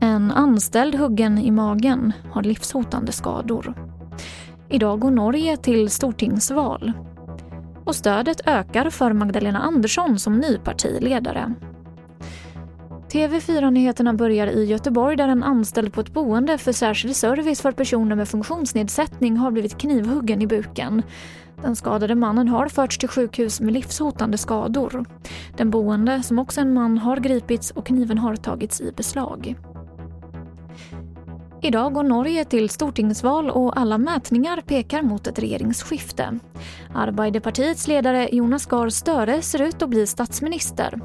En anställd huggen i magen har livshotande skador. Idag går Norge till stortingsval. Och stödet ökar för Magdalena Andersson som ny partiledare. TV4-nyheterna börjar i Göteborg där en anställd på ett boende för särskild service för personer med funktionsnedsättning har blivit knivhuggen i buken. Den skadade mannen har förts till sjukhus med livshotande skador. Den boende, som också en man, har gripits och kniven har tagits i beslag. Idag går Norge till stortingsval och alla mätningar pekar mot ett regeringsskifte. Arbeiderpartiets ledare Jonas Gahr Støre ser ut att bli statsminister.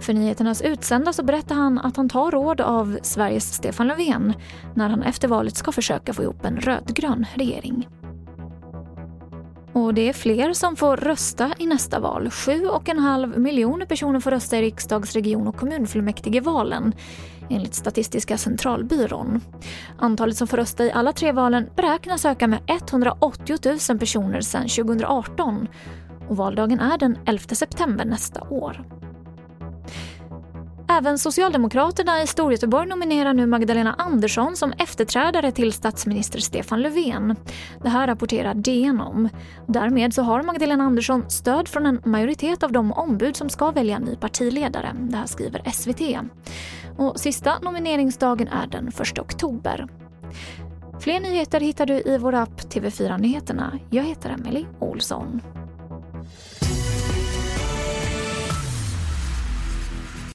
För nyheternas utsända så berättar han att han tar råd av Sveriges Stefan Löfven när han efter valet ska försöka få ihop en rödgrön regering. Och det är fler som får rösta i nästa val. 7,5 miljoner personer får rösta i riksdags-, region och kommunfullmäktigevalen enligt Statistiska centralbyrån. Antalet som får rösta i alla tre valen beräknas öka med 180 000 personer sedan 2018 och valdagen är den 11 september nästa år. Även Socialdemokraterna i Storgöteborg nominerar nu Magdalena Andersson som efterträdare till statsminister Stefan Löfven. Det här rapporterar DN om. Därmed så har Magdalena Andersson stöd från en majoritet av de ombud som ska välja ny partiledare. Det här skriver SVT. Och sista nomineringsdagen är den 1 oktober. Fler nyheter hittar du i vår app TV4 Nyheterna. Jag heter Emily Olsson.